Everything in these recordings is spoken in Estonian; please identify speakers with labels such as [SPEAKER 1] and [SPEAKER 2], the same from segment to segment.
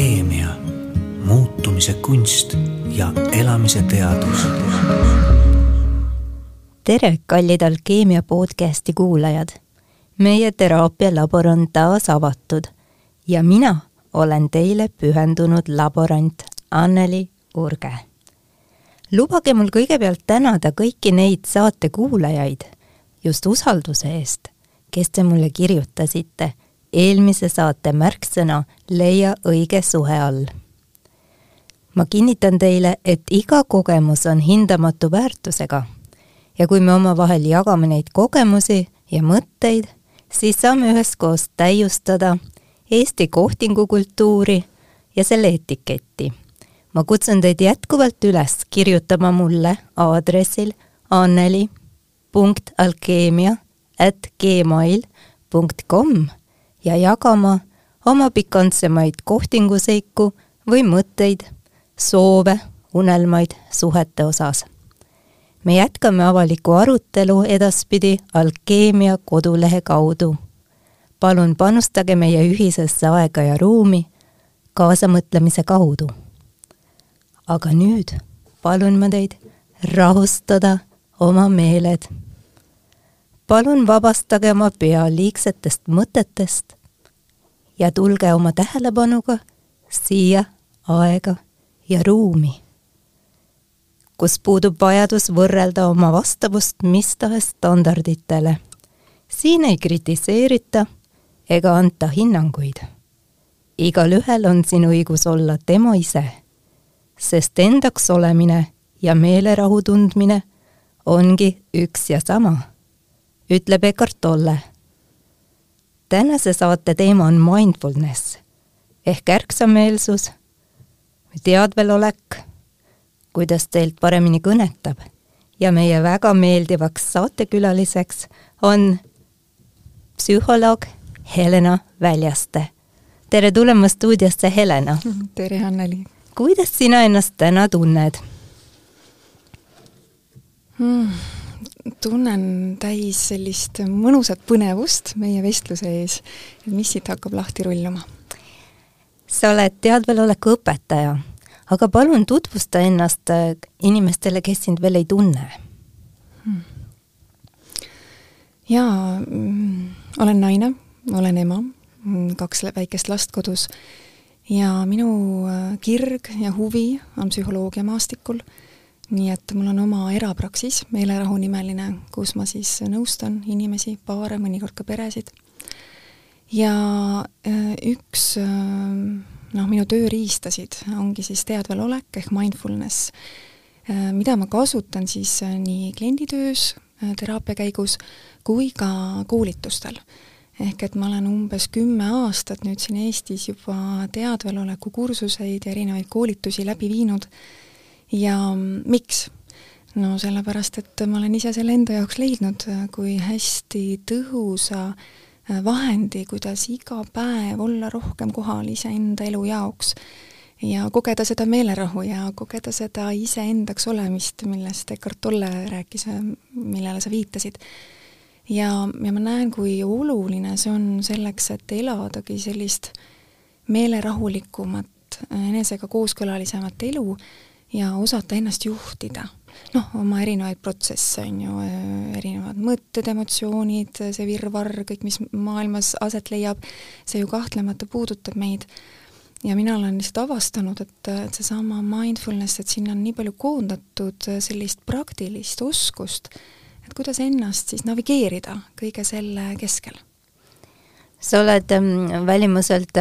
[SPEAKER 1] alkeemia, muutumise kunst ja elamise teadus.
[SPEAKER 2] tere, kallid Alkeemia podcasti kuulajad. meie teraapialabor on taas avatud ja mina olen teile pühendunud laborant Anneli Urge. lubage mul kõigepealt tänada kõiki neid saate kuulajaid just usalduse eest, kes te mulle kirjutasite eelmise saate märksõna Leia õige suhe all. ma kinnitan teile, et iga kogemus on hindamatu väärtusega ja kui me omavahel jagame neid kogemusi ja mõtteid, siis saame üheskoos täiustada Eesti kohtingukultuuri ja selle etiketti. ma kutsun teid jätkuvalt üles kirjutama mulle aadressil anneli.alkeemia at gmail punkt kom ja jagama oma pikantsemaid kohtinguseiku või mõtteid, soove, unelmaid suhete osas. me jätkame avalikku arutelu edaspidi Alkeemia kodulehe kaudu. palun panustage meie ühisesse aega ja ruumi kaasamõtlemise kaudu. aga nüüd palun ma teid rahustada oma meeled palun vabastage oma pea liigsetest mõtetest ja tulge oma tähelepanuga siia aega ja ruumi, kus puudub vajadus võrrelda oma vastavust mis tahes standarditele. siin ei kritiseerita ega anta hinnanguid. igalühel on siin õigus olla tema ise, sest endaks olemine ja meelerahu tundmine ongi üks ja sama ütleb Eckart Tolle. tänase saate teema on mindfulness ehk ärksameelsus, teadvelolek, kuidas teilt paremini kõnetab ja meie väga meeldivaks saatekülaliseks on psühholoog Helena Väljaste. tere tulemast stuudiosse, Helena!
[SPEAKER 3] tere, Anneli!
[SPEAKER 2] kuidas sina ennast täna tunned
[SPEAKER 3] hmm.? Tunnen täis sellist mõnusat põnevust meie vestluse ees, et mis siit hakkab lahti rulluma.
[SPEAKER 2] sa oled teadveloleku õpetaja, aga palun tutvusta ennast äh, inimestele, kes sind veel ei tunne. Hmm..
[SPEAKER 3] jaa mm,, olen naine, olen ema, mm, kaks väikest last kodus ja minu äh, kirg ja huvi on psühholoogia maastikul nii et mul on oma erapraksis, Meelerahu nimeline, kus ma siis nõustan inimesi, paare, mõnikord ka peresid. ja äh, üks äh, noh, minu tööriistasid ongi siis teadvelolek ehk mindfulness, äh, mida ma kasutan siis nii klienditöös, teraapia käigus, kui ka koolitustel. Ehk et ma olen umbes kümme aastat nüüd siin Eestis juba teadveloleku kursuseid ja erinevaid koolitusi läbi viinud ja miks? no sellepärast, et ma olen ise selle enda jaoks leidnud kui hästi tõhusa äh, vahendi, kuidas iga päev olla rohkem kohal iseenda elu jaoks ja kogeda seda meelerahu ja kogeda seda iseendaks olemist, millest Eckart Tolle rääkis, äh, millele sa viitasid. ja, ja ma näen, kui oluline see on selleks, et eladagi sellist meelerahulikumat, enesega kooskõlalisemat elu ja osata ennast juhtida. noh, oma erinevaid protsesse, on ju, erinevad mõtted, emotsioonid, see virvarr, kõik, mis maailmas aset leiab, see ju kahtlemata puudutab meid. ja mina olen lihtsalt avastanud, et, et seesama mindfulness, et sinna on nii palju koondatud sellist praktilist oskust, et kuidas ennast siis navigeerida kõige selle keskel
[SPEAKER 2] sa oled välimuselt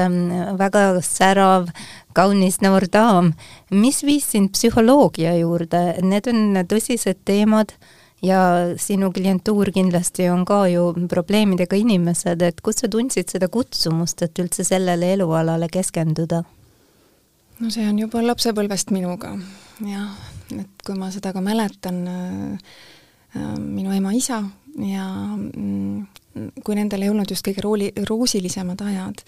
[SPEAKER 2] väga särav, kaunis noor daam. mis viis sind psühholoogia juurde, need on tõsised teemad ja sinu klientuur kindlasti on ka ju probleemidega inimesed, et kust sa tundsid seda kutsumust, et üldse sellele elualale keskenduda?
[SPEAKER 3] no see on juba lapsepõlvest minuga, jah, et kui ma seda ka mäletan äh,, äh minu ema-isa ja mm, kui nendel ei olnud just kõige rooli, roosilisemad ajad,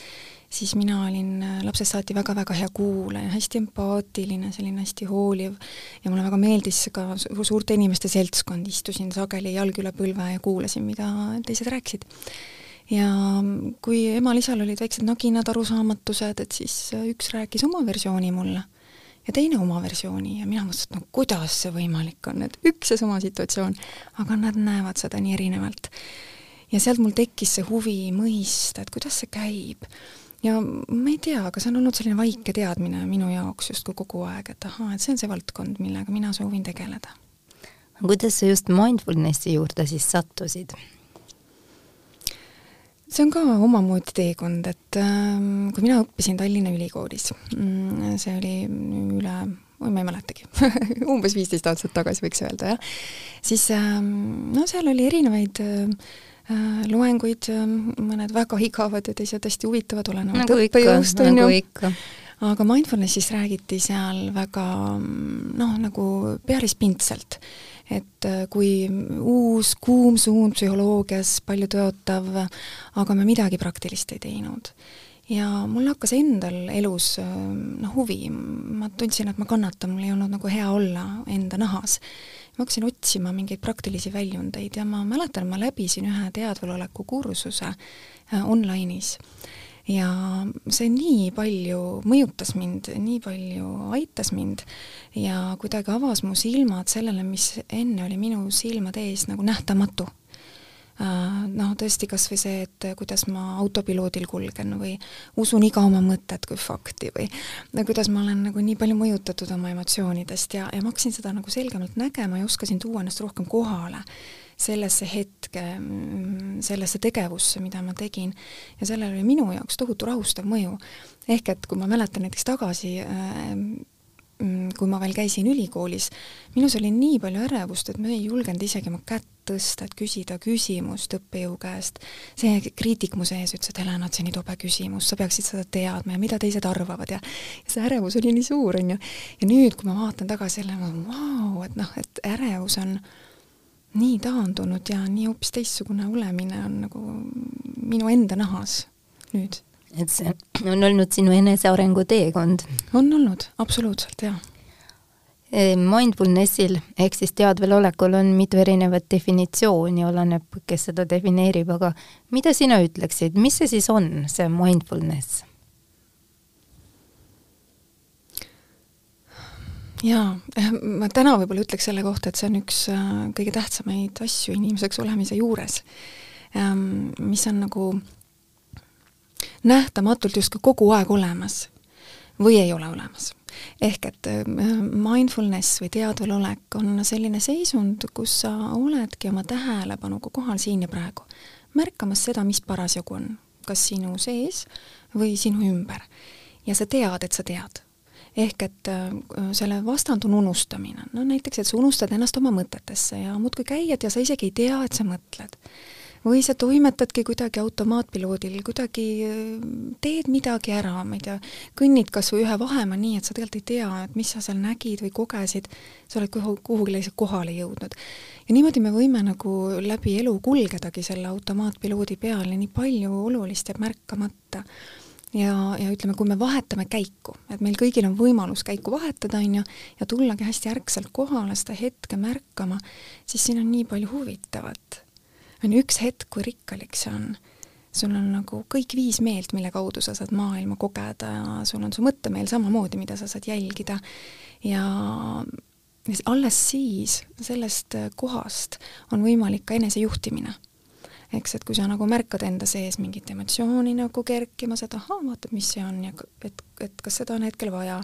[SPEAKER 3] siis mina olin äh, lapsest saati väga-väga hea kuulaja, hästi empaatiline, selline hästi hooliv ja mulle väga meeldis ka suurte inimeste seltskond, istusin sageli jalg üle põlve ja kuulasin, mida teised rääkisid. ja kui emal-isal olid väiksed naginad, arusaamatused, et siis üks rääkis oma versiooni mulle ja teine oma versiooni ja mina mõtlesin, et no kuidas see võimalik on, et üks ja sama situatsioon, aga nad näevad seda nii erinevalt. ja sealt mul tekkis see huvi mõista, et kuidas see käib. ja ma ei tea, aga see on olnud selline vaike teadmine minu jaoks justkui kogu aeg, et ahaa, et see on see valdkond, millega mina soovin tegeleda.
[SPEAKER 2] kuidas sa just mindfulnessi juurde siis sattusid?
[SPEAKER 3] See on ka omamoodi teekond, et äh, kui mina õppisin Tallinna Ülikoolis, mm, see oli üle, oi ma ei mäletagi umbes viisteist aastat tagasi võiks öelda, jah, siis äh, no seal oli erinevaid äh, loenguid, mõned väga igavad ja teised hästi huvitavad, olenevalt
[SPEAKER 2] nagu õppejõust, on
[SPEAKER 3] nagu
[SPEAKER 2] ju.
[SPEAKER 3] aga mindfulnessist räägiti seal väga noh, nagu päris pindselt et äh, kui uus kuum suund psühholoogias, palju tõotav, aga me midagi praktilist ei teinud. ja mul hakkas endal elus äh, noh, huvi, ma tundsin, et ma kannatan, mul ei olnud nagu hea olla enda nahas. ma hakkasin otsima mingeid praktilisi väljundeid ja ma mäletan, ma läbisin ühe teadveloleku kursuse äh, online'is ja see nii palju mõjutas mind, nii palju aitas mind ja kuidagi avas mu silmad sellele, mis enne oli minu silmade ees nagu nähtamatu. Äh, noh, tõesti kas või see, et kuidas ma autopiloodil kulgen või usun iga oma mõtet kui fakti või no, kuidas ma olen nagu nii palju mõjutatud oma emotsioonidest ja, ja ma hakkasin seda nagu selgemalt nägema ja oskasin tuua ennast rohkem kohale sellesse hetke, sellesse tegevusse, mida ma tegin, ja sellel oli minu jaoks tohutu rahustav mõju. ehk et kui ma mäletan näiteks tagasi äh, kui ma veel käisin ülikoolis, minus oli nii palju ärevust, et ma ei julgenud isegi oma kätt tõsta, et küsida küsimust õppejõu käest. see kriitik mu sees ütles, et Helena, see on nii tobe küsimus, sa peaksid seda teadma ja mida teised arvavad ja ja see ärevus oli nii suur, on ju. ja nüüd, kui ma vaatan tagasi jälle, ma vau, et noh, et ärevus on äh, nii taandunud ja nii hoopis teistsugune olemine on nagu minu enda nahas nüüd.
[SPEAKER 2] et see on olnud sinu enesearengu teekond?
[SPEAKER 3] on olnud, absoluutselt, jaa.
[SPEAKER 2] E, mindfulnessil ehk siis teadvelolekul on mitu erinevat definitsiooni, oleneb, kes seda defineerib, aga mida sina ütleksid, mis see siis on, see mindfulness?
[SPEAKER 3] Jaa, eh, ma täna võib-olla ütleks selle kohta, et see on üks äh, kõige tähtsamaid asju inimeseks olemise juures, ähm, mis on nagu nähtamatult justkui kogu aeg olemas või ei ole olemas. ehk et äh, mindfulness või teadvalolek on selline seisund, kus sa oledki oma tähelepanuga kohal siin ja praegu, märkamas seda, mis parasjagu on, kas sinu sees või sinu ümber. ja sa tead, et sa tead ehk et äh, selle vastandunu unustamine, no näiteks, et sa unustad ennast oma mõtetesse ja muudkui käiad ja sa isegi ei tea, et sa mõtled. või sa toimetadki kuidagi automaatpiloodil, kuidagi äh, teed midagi ära, ma ei tea, kõnnid kas või ühe vahemaa nii, et sa tegelikult ei tea, et mis sa seal nägid või kogesid, sa oled kuhu, kuhugi lihtsalt kohale jõudnud. ja niimoodi me võime nagu läbi elu kulgedagi selle automaatpiloodi peal ja nii palju olulist jääb märkamata ja, ja ütleme, kui me vahetame käiku, et meil kõigil on võimalus käiku vahetada, on ju, ja tullagi hästi ärkselt kohale, seda hetke märkama, siis siin on nii palju huvitavat. on üks hetk, kui rikkalik see on. sul on nagu kõik viis meelt, mille kaudu sa saad maailma kogeda ja sul on su mõttemeel samamoodi, mida sa saad jälgida ja alles siis sellest kohast on võimalik ka enesejuhtimine eks, et kui sa nagu märkad enda sees mingit emotsiooni nagu kerkimas, et ahaa, vaata, mis see on ja et, et kas seda on hetkel vaja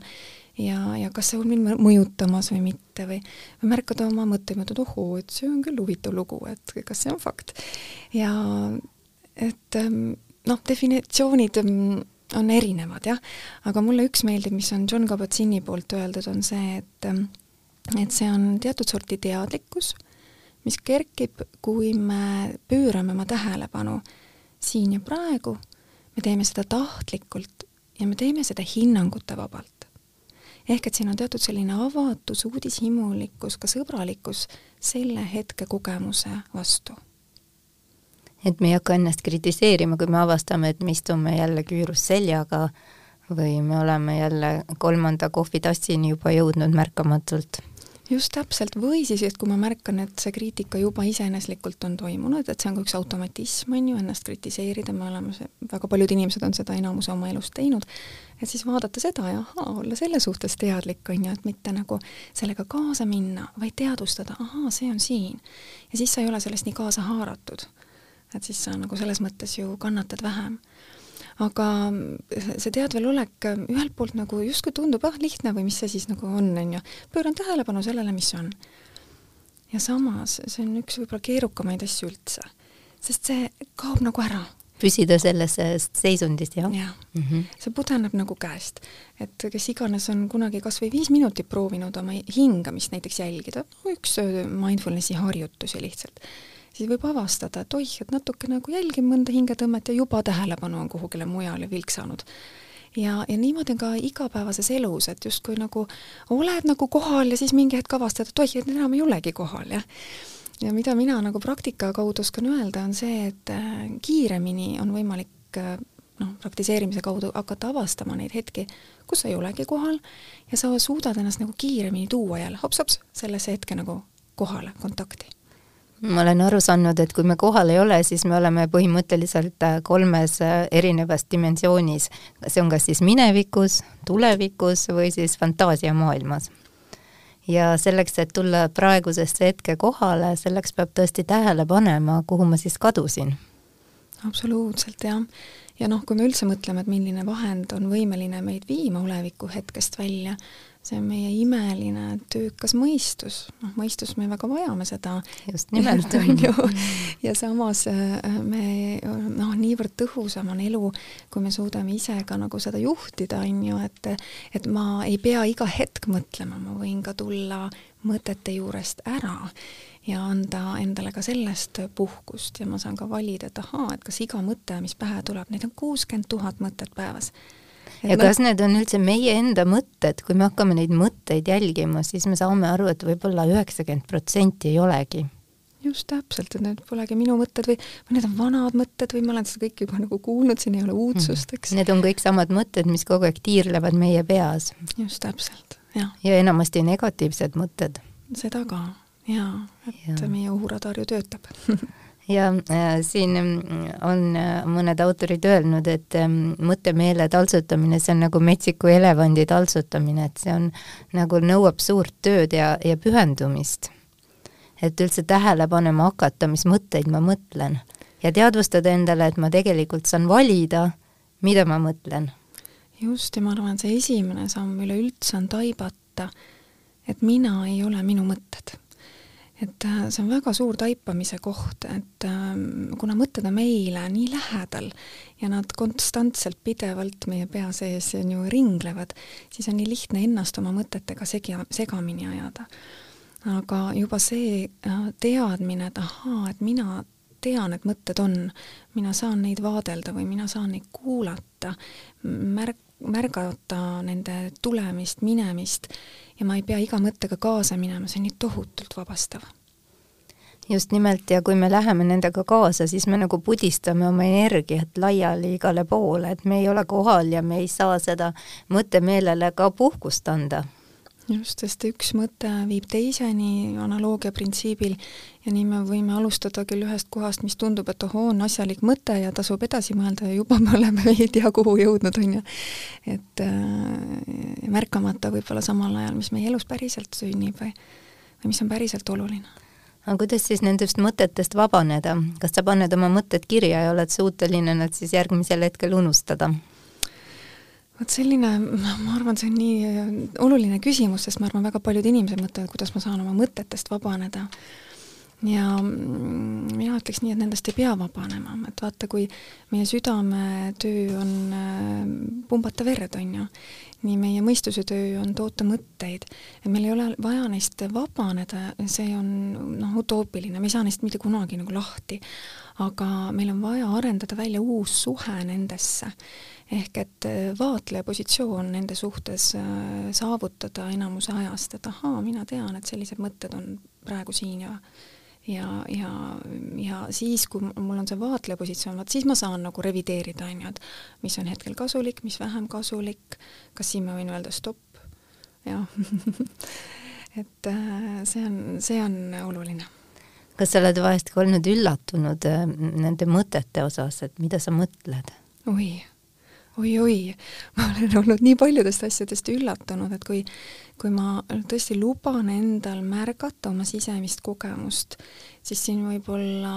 [SPEAKER 3] ja, ja kas see on mind mõjutamas või mitte või, või märkad oma mõtteid, mõtled, ohoo, et see on küll huvitav lugu, et kas see on fakt. ja et ähm, noh, definitsioonid ähm, on erinevad jah, aga mulle üks meeldib, mis on John Kabat-Zinni poolt öeldud, on see, et ähm, et see on teatud sorti teadlikkus mis kerkib, kui me pöörame oma tähelepanu siin ja praegu, me teeme seda tahtlikult ja me teeme seda hinnangute vabalt. ehk et siin on teatud selline avatus, uudishimulikkus, ka sõbralikkus selle hetke kogemuse vastu.
[SPEAKER 2] et me ei hakka ennast kritiseerima, kui me avastame, et me istume jälle küürus seljaga või me oleme jälle kolmanda kohvitassini juba jõudnud märkamatult
[SPEAKER 3] just täpselt, või siis, et kui ma märkan, et see kriitika juba iseeneslikult on toimunud, et see on ka üks automatism, on ju, ennast kritiseerida, me oleme see, väga paljud inimesed on seda enamuse oma elus teinud, et siis vaadata seda ja ahaa, olla selle suhtes teadlik, on ju, et mitte nagu sellega kaasa minna, vaid teadvustada, ahaa, see on siin. ja siis sa ei ole sellest nii kaasa haaratud. et siis sa nagu selles mõttes ju kannatad vähem aga see teadvelolek ühelt poolt nagu justkui tundub, ah, lihtne või mis see siis nagu on, on ju. pööran tähelepanu sellele, mis on. ja samas, see on üks võib-olla keerukamaid asju üldse, sest see kaob nagu ära
[SPEAKER 2] püsida selles seisundis, jah?
[SPEAKER 3] jah mm -hmm., see pudeneb nagu käest. et kes iganes on kunagi kas või viis minutit proovinud oma hingamist näiteks jälgida, üks mindfulnessi harjutusi lihtsalt, siis võib avastada, et oih, et natuke nagu jälgin mõnda hingetõmmet ja juba tähelepanu on kuhugile mujale vilksanud. ja, ja niimoodi on ka igapäevases elus, et justkui nagu oled nagu kohal ja siis mingi hetk avastad, et oih, et enam ei olegi kohal, jah ja mida mina nagu praktika kaudu oskan öelda, on see, et äh, kiiremini on võimalik äh, noh, praktiseerimise kaudu hakata avastama neid hetki, kus sa ei olegi kohal ja sa suudad ennast nagu kiiremini tuua jälle hops-hops sellesse hetke nagu kohale, kontakti
[SPEAKER 2] ma olen aru saanud, et kui me kohal ei ole, siis me oleme põhimõtteliselt äh, kolmes äh, erinevas dimensioonis. see on kas siis minevikus, tulevikus või siis fantaasiamaailmas. ja selleks, et tulla praegusesse hetke kohale, selleks peab tõesti tähele panema, kuhu ma siis kadusin.
[SPEAKER 3] absoluutselt, jah ja noh, kui me üldse mõtleme, et milline vahend on võimeline meid viima oleviku hetkest välja, see on meie imeline töökas mõistus, noh mõistus me väga vajame seda.
[SPEAKER 2] just nimelt.
[SPEAKER 3] On ju, ja samas äh, me noh, niivõrd tõhusam on elu, kui me suudame ise ka nagu seda juhtida, on ju, et et ma ei pea iga hetk mõtlema, ma võin ka tulla mõtete juurest ära ja anda endale ka sellest puhkust. Ja ma saan ka valida, et ahaa, et kas iga mõte, mis pähe tuleb, neid on kuuskümmend tuhat mõtet päevas
[SPEAKER 2] ja kas need on üldse meie enda mõtted, kui me hakkame neid mõtteid jälgima, siis me saame aru, et võib-olla üheksakümmend protsenti ei olegi.
[SPEAKER 3] just täpselt, et need polegi minu mõtted või, või need on vanad mõtted või ma olen seda kõike juba nagu kuulnud, siin ei ole uudsust, eks.
[SPEAKER 2] Need on kõik samad mõtted, mis kogu aeg tiirlevad meie peas.
[SPEAKER 3] just täpselt, jah.
[SPEAKER 2] ja enamasti negatiivsed mõtted.
[SPEAKER 3] seda ka, jaa, et ja. meie ohuradar ju töötab
[SPEAKER 2] ja äh, siin mm, on äh, mõned autorid öelnud, et äh, mõttemeele taltsutamine, see on nagu metsiku elevandi taltsutamine, et see on nagu nõuab suurt tööd ja, ja pühendumist. et üldse tähele panema hakata, mis mõtteid ma mõtlen ja teadvustada endale, et ma tegelikult saan valida, mida ma mõtlen.
[SPEAKER 3] just, ja ma arvan, see esimene samm üleüldse on taibata, et mina ei ole minu mõtted et äh, see on väga suur taipamise koht, et ähm, kuna mõtted on meile nii lähedal ja nad konstantselt pidevalt meie pea sees on ju ringlevad, siis on nii lihtne ennast oma mõtetega segi, segamini ajada. aga juba see äh, teadmine, et ahaa, et mina tean, et mõtted on, mina saan neid vaadelda või mina saan neid kuulata, märk-, märgata nende tulemist, minemist ja ma ei pea iga mõttega kaasa minema, see on nii tohutult vabastav.
[SPEAKER 2] just nimelt, ja kui me läheme nendega kaasa, siis me nagu pudistame oma energiat laiali igale poole, et me ei ole kohal ja me ei saa seda mõttemeelele ka puhkust anda
[SPEAKER 3] just, sest üks mõte viib teiseni analoogia printsiibil ja nii me võime alustada küll ühest kohast, mis tundub, et ohoo, on asjalik mõte ja tasub edasi mõelda ja juba me oleme ei tea kuhu jõudnud, on ju. et äh, märkamata võib-olla samal ajal, mis meie elus päriselt sünnib või, või mis on päriselt oluline
[SPEAKER 2] aga kuidas siis nendest mõtetest vabaneda, kas sa paned oma mõtted kirja ja oled suuteline nad siis järgmisel hetkel unustada?
[SPEAKER 3] Vot selline, ma arvan, see on nii äh, oluline küsimus, sest ma arvan, väga paljud inimesed mõtlevad, kuidas ma saan oma mõtetest vabaneda. Ja mm, mina ütleks nii, et nendest ei pea vabanema, et vaata, kui meie südametöö on äh, pumbata verd, on ju, nii meie mõistuse töö on toota mõtteid, et meil ei ole vaja neist vabaneda, see on noh, utoopiline, me ei saa neist mitte kunagi nagu lahti, aga meil on vaja arendada välja uus suhe nendesse. Ehk et äh, vaatleja positsioon nende suhtes äh, saavutada enamuse ajast, et ahaa, mina tean, et sellised mõtted on praegu siin ja ja, ja, ja siis, kui mul on see vaatleja positsioon, vaat siis ma saan nagu revideerida, on ju, et mis on hetkel kasulik, mis vähem kasulik, kas siin ma võin öelda stopp, jah et äh, see on, see on oluline.
[SPEAKER 2] kas sa oled vahest ka olnud üllatunud äh, nende mõtete osas, et mida sa mõtled?
[SPEAKER 3] oi oi-oi, ma olen olnud nii paljudest asjadest üllatunud, et kui, kui ma tõesti luban endal märgata oma sisemist kogemust, siis siin võib olla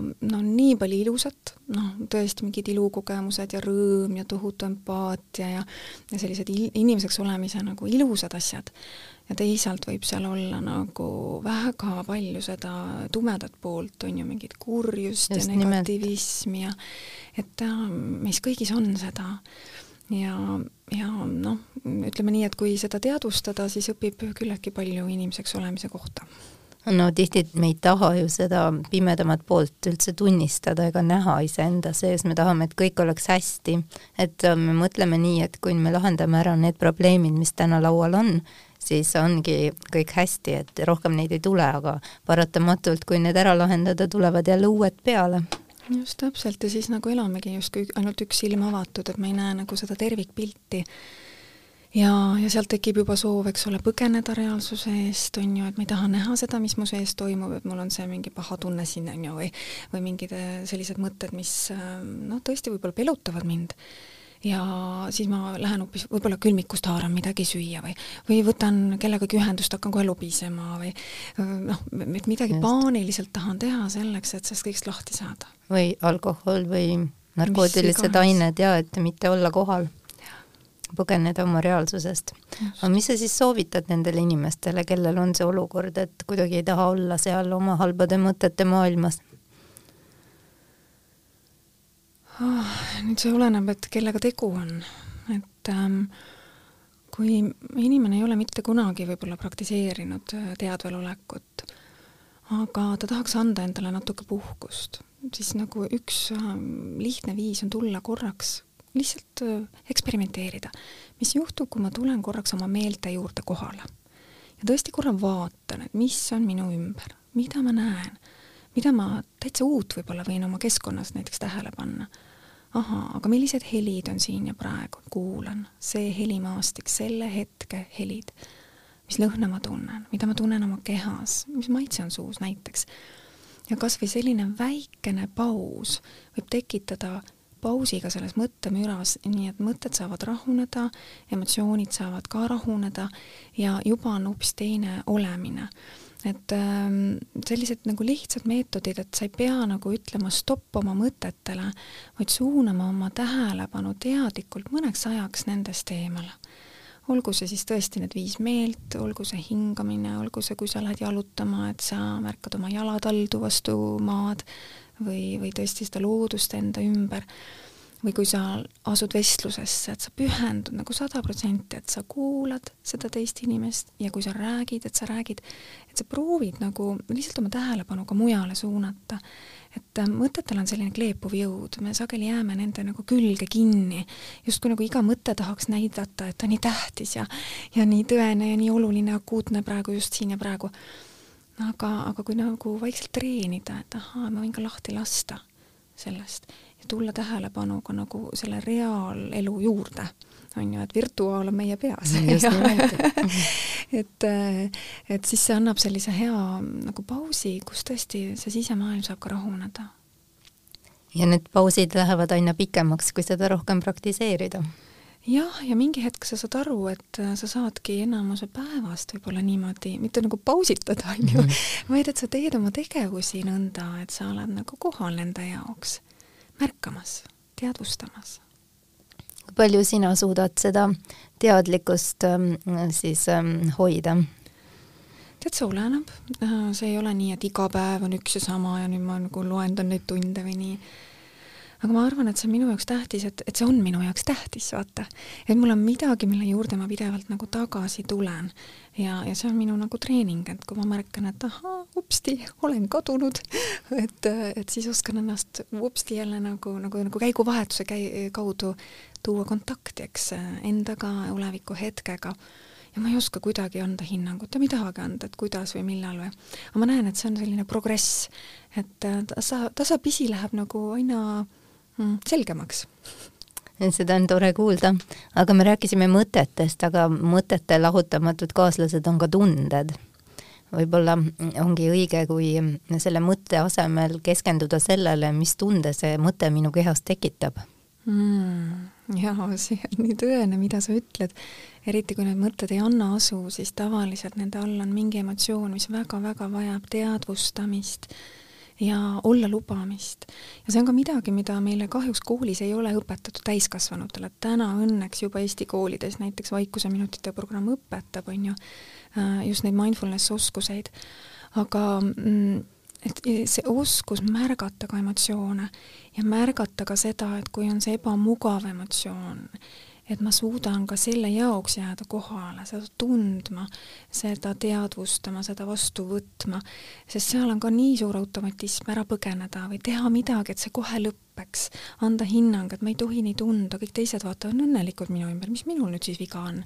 [SPEAKER 3] no nii palju ilusat, noh, tõesti mingid ilukogemused ja rõõm ja tohutu empaatia ja, ja sellised inimeseks olemise nagu ilusad asjad. Ja teisalt võib seal olla nagu väga palju seda tumedat poolt, on ju, mingit kurjust Just ja negativismi ja et äh, meis kõigis on seda ja, ja noh, ütleme nii, et kui seda teadvustada, siis õpib küllaltki palju inimeseks olemise kohta.
[SPEAKER 2] No tihti me ei taha ju seda pimedamat poolt üldse tunnistada ega näha iseenda sees, me tahame, et kõik oleks hästi. et äh, me mõtleme nii, et kui me lahendame ära need probleemid, mis täna laual on, siis ongi kõik hästi, et rohkem neid ei tule, aga paratamatult, kui need ära lahendada, tulevad jälle uued peale
[SPEAKER 3] just täpselt ja siis nagu elamegi justkui ainult üks silm avatud, et me ei näe nagu seda tervikpilti. ja, ja sealt tekib juba soov, eks ole, põgeneda reaalsuse eest, on ju, et ma ei taha näha seda, mis mu sees toimub, et mul on see mingi paha tunne siin, on ju, või või mingid äh, sellised mõtted, mis äh, noh, tõesti võib-olla pelutavad mind ja siis ma lähen hoopis võib-olla külmikust haaran midagi süüa või, või võtan kellegagi ühendust, hakkan kohe lobisema või noh, et midagi Just. paaniliselt tahan teha selleks, et sellest kõigest lahti saada.
[SPEAKER 2] Või alkohol või narkootilised ained ja et mitte olla kohal põgeneda oma reaalsusest. aga mis sa siis soovitad nendele inimestele, kellel on see olukord, et kuidagi ei taha olla seal oma halbade mõtete maailmas?
[SPEAKER 3] oh,? nüüd see oleneb, et kellega tegu on, et ähm, kui inimene ei ole mitte kunagi võib-olla praktiseerinud äh, teadvelolekut, aga ta tahaks anda endale natuke puhkust, siis nagu üks ähm, lihtne viis on tulla korraks lihtsalt äh, eksperimenteerida. mis juhtub, kui ma tulen korraks oma meelte juurde kohale? Ja tõesti korra vaatan, et mis on minu ümber, mida ma näen, mida ma täitsa uut võib-olla võin oma keskkonnas näiteks tähele panna. Ahaa, aga millised helid on siin ja praegu, kuulan, see helimaastik, selle hetke helid, mis lõhna ma tunnen, mida ma tunnen oma kehas, mis maitse on suus näiteks. Ja kas või selline väikene paus võib tekitada pausiga selles mõttemüras, nii et mõtted saavad rahuneda, emotsioonid saavad ka rahuneda ja juba on hoopis teine olemine et ähm, sellised nagu lihtsad meetodid, et sa ei pea nagu ütlema stopp oma mõtetele, vaid suunama oma tähelepanu teadlikult mõneks ajaks nendest eemale. Olgu see siis tõesti need viis meelt, olgu see hingamine, olgu see, kui sa lähed jalutama, et sa märkad oma jalataldu vastu maad või, või tõesti seda loodust enda ümber või kui sa asud vestlusesse, et sa pühendud nagu sada protsenti, et sa kuulad seda teist inimest ja kui sa räägid, et sa räägid, et sa proovid nagu lihtsalt oma tähelepanu ka mujale suunata. et äh, mõtetel on selline kleepuv jõud, me sageli jääme nende nagu külge kinni, justkui nagu iga mõte tahaks näidata, et ta on nii tähtis ja ja nii tõene ja nii oluline, akuutne praegu just siin ja praegu. aga, aga kui nagu vaikselt treenida, et ahaa, ma võin ka lahti lasta sellest ja tulla tähelepanuga nagu selle reaalelu juurde, on ju, et virtuaal on meie peas. et, et siis see annab sellise hea nagu pausi, kus tõesti see sisemaailm saab ka rahuneda.
[SPEAKER 2] ja need pausid lähevad aina pikemaks, kui seda rohkem praktiseerida
[SPEAKER 3] jah, ja mingi hetk sa saad aru, et sa saadki enamuse päevast võib-olla niimoodi, mitte nagu pausitada, on ju, vaid et sa teed oma tegevusi nõnda, et sa oled nagu kohal nende jaoks märkamas, teadvustamas.
[SPEAKER 2] kui palju sina suudad seda teadlikkust ähm, siis ähm, hoida?
[SPEAKER 3] tead, see oleneb, äh, see ei ole nii, et iga päev on üks ja sama ja nüüd ma nagu loendan neid tunde või nii aga ma arvan, et see on minu jaoks tähtis, et, et see on minu jaoks tähtis, vaata. et mul on midagi, mille juurde ma pidevalt nagu tagasi tulen. ja, ja see on minu nagu treening, et kui ma märkan, et ahaa, upsti, olen kadunud, et, et siis oskan ennast upsti jälle nagu, nagu, nagu käiguvahetuse käi-, kaudu tuua kontakti, eks, endaga, oleviku hetkega ja ma ei oska kuidagi anda hinnangut ja ma ei tahagi anda, et kuidas või millal või, aga ma näen, et see on selline progress, et tasa, tasapisi läheb nagu aina selgemaks.
[SPEAKER 2] seda on tore kuulda, aga me rääkisime mõtetest, aga mõtete lahutamatud kaaslased on ka tunded. võib-olla ongi õige, kui selle mõtte asemel keskenduda sellele, mis tunde see mõte minu kehas tekitab
[SPEAKER 3] mm,. jaa, see on nii tõene, mida sa ütled. eriti kui need mõtted ei anna asu, siis tavaliselt nende all on mingi emotsioon, mis väga-väga vajab teadvustamist ja olla lubamist. ja see on ka midagi, mida meile kahjuks koolis ei ole õpetatud täiskasvanutele, täna õnneks juba Eesti koolides näiteks vaikuseminutite programm õpetab, on ju, äh, just neid mindfulness oskuseid, aga mm, et see oskus märgata ka emotsioone ja märgata ka seda, et kui on see ebamugav emotsioon, et ma suudan ka selle jaoks jääda kohale, seda tundma, seda teadvustama, seda vastu võtma, sest seal on ka nii suur automatism ära põgeneda või teha midagi, et see kohe lõpeks, anda hinnang, et ma ei tohi nii tunda, kõik teised vaatavad õnnelikult minu ümber, mis minul nüüd siis viga on.